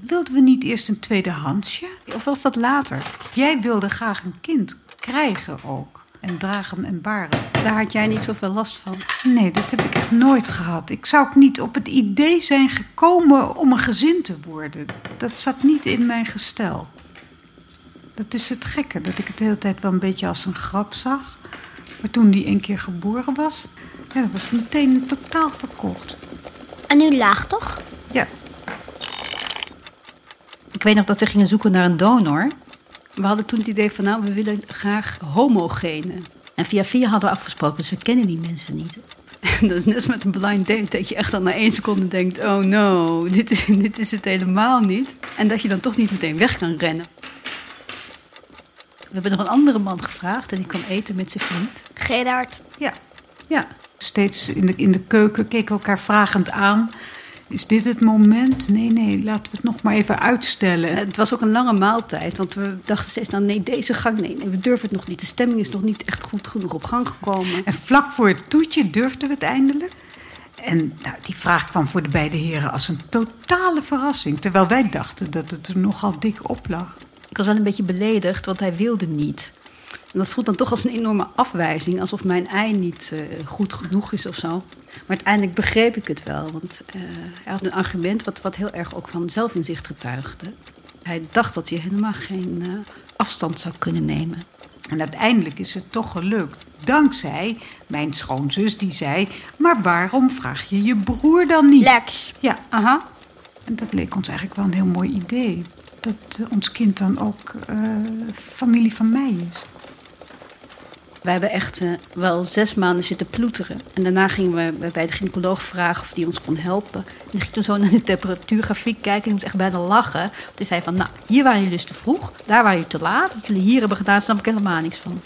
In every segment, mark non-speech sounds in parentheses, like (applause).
wilden we niet eerst een tweedehandsje? Of was dat later? Jij wilde graag een kind krijgen ook. En dragen en baren. Daar had jij niet zoveel last van. Nee, dat heb ik echt nooit gehad. Ik zou ook niet op het idee zijn gekomen om een gezin te worden. Dat zat niet in mijn gestel. Dat is het gekke, dat ik het de hele tijd wel een beetje als een grap zag. Maar toen die een keer geboren was, ja, dat was ik meteen totaal verkocht. En nu laag toch? Ja, Ik weet nog dat we gingen zoeken naar een donor. We hadden toen het idee van, nou, we willen graag homogenen. En via via hadden we afgesproken, dus we kennen die mensen niet. En (laughs) dat is net als met een blind date, dat je echt al na één seconde denkt... oh no, dit is, (laughs) dit is het helemaal niet. En dat je dan toch niet meteen weg kan rennen. We hebben nog een andere man gevraagd en die kwam eten met zijn vriend. Gerard. ja. Ja, Steeds in de, in de keuken keken we elkaar vragend aan. Is dit het moment? Nee, nee, laten we het nog maar even uitstellen. het was ook een lange maaltijd, want we dachten steeds... nou nee, deze gang, nee, nee, we durven het nog niet. De stemming is nog niet echt goed genoeg op gang gekomen. En vlak voor het toetje durfden we het eindelijk. En nou, die vraag kwam voor de beide heren als een totale verrassing. Terwijl wij dachten dat het er nogal dik op lag. Ik was wel een beetje beledigd, want hij wilde niet. En dat voelt dan toch als een enorme afwijzing, alsof mijn ei niet eh, goed genoeg is of zo. Maar uiteindelijk begreep ik het wel, want eh, hij had een argument wat, wat heel erg ook van zelfinzicht getuigde. Hij dacht dat hij helemaal geen eh, afstand zou kunnen nemen. En uiteindelijk is het toch gelukt. Dankzij mijn schoonzus die zei... maar waarom vraag je je broer dan niet? Lex. Ja, Aha. en dat leek ons eigenlijk wel een heel mooi idee. Dat ons kind dan ook familie van mij is. We hebben echt eh, wel zes maanden zitten ploeteren. En daarna gingen we bij de gynaecoloog vragen of die ons kon helpen. En ging toen zo naar de temperatuurgrafiek kijken. En ik moest echt bijna lachen. Hij zei van, nou, hier waren jullie dus te vroeg. Daar waren jullie te laat. Wat jullie hier hebben gedaan, snap ik helemaal niks van.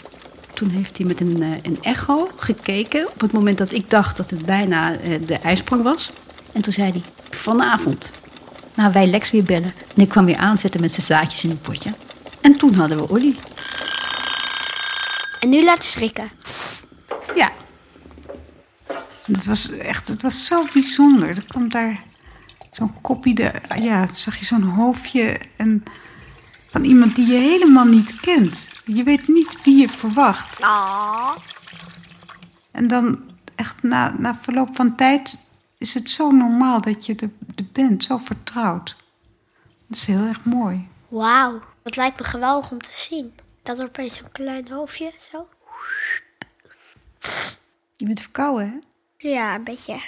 Toen heeft hij met een, eh, een echo gekeken. Op het moment dat ik dacht dat het bijna eh, de ijsprong was. En toen zei hij, vanavond. Nou, wij Lex weer bellen. En ik kwam weer aanzetten met zijn zaadjes in een potje. En toen hadden we Olly. En nu laten schrikken. Ja, dat was echt, het was zo bijzonder. Er kwam daar zo'n kopje, de, ja, zag je zo'n hoofdje en van iemand die je helemaal niet kent. Je weet niet wie je verwacht. Ah. En dan echt na, na verloop van tijd is het zo normaal dat je er, er bent, zo vertrouwd. Dat is heel erg mooi. Wauw. Dat lijkt me geweldig om te zien. Dat er opeens zo'n klein hoofdje zo. je bent verkouden, hè? Ja, een beetje.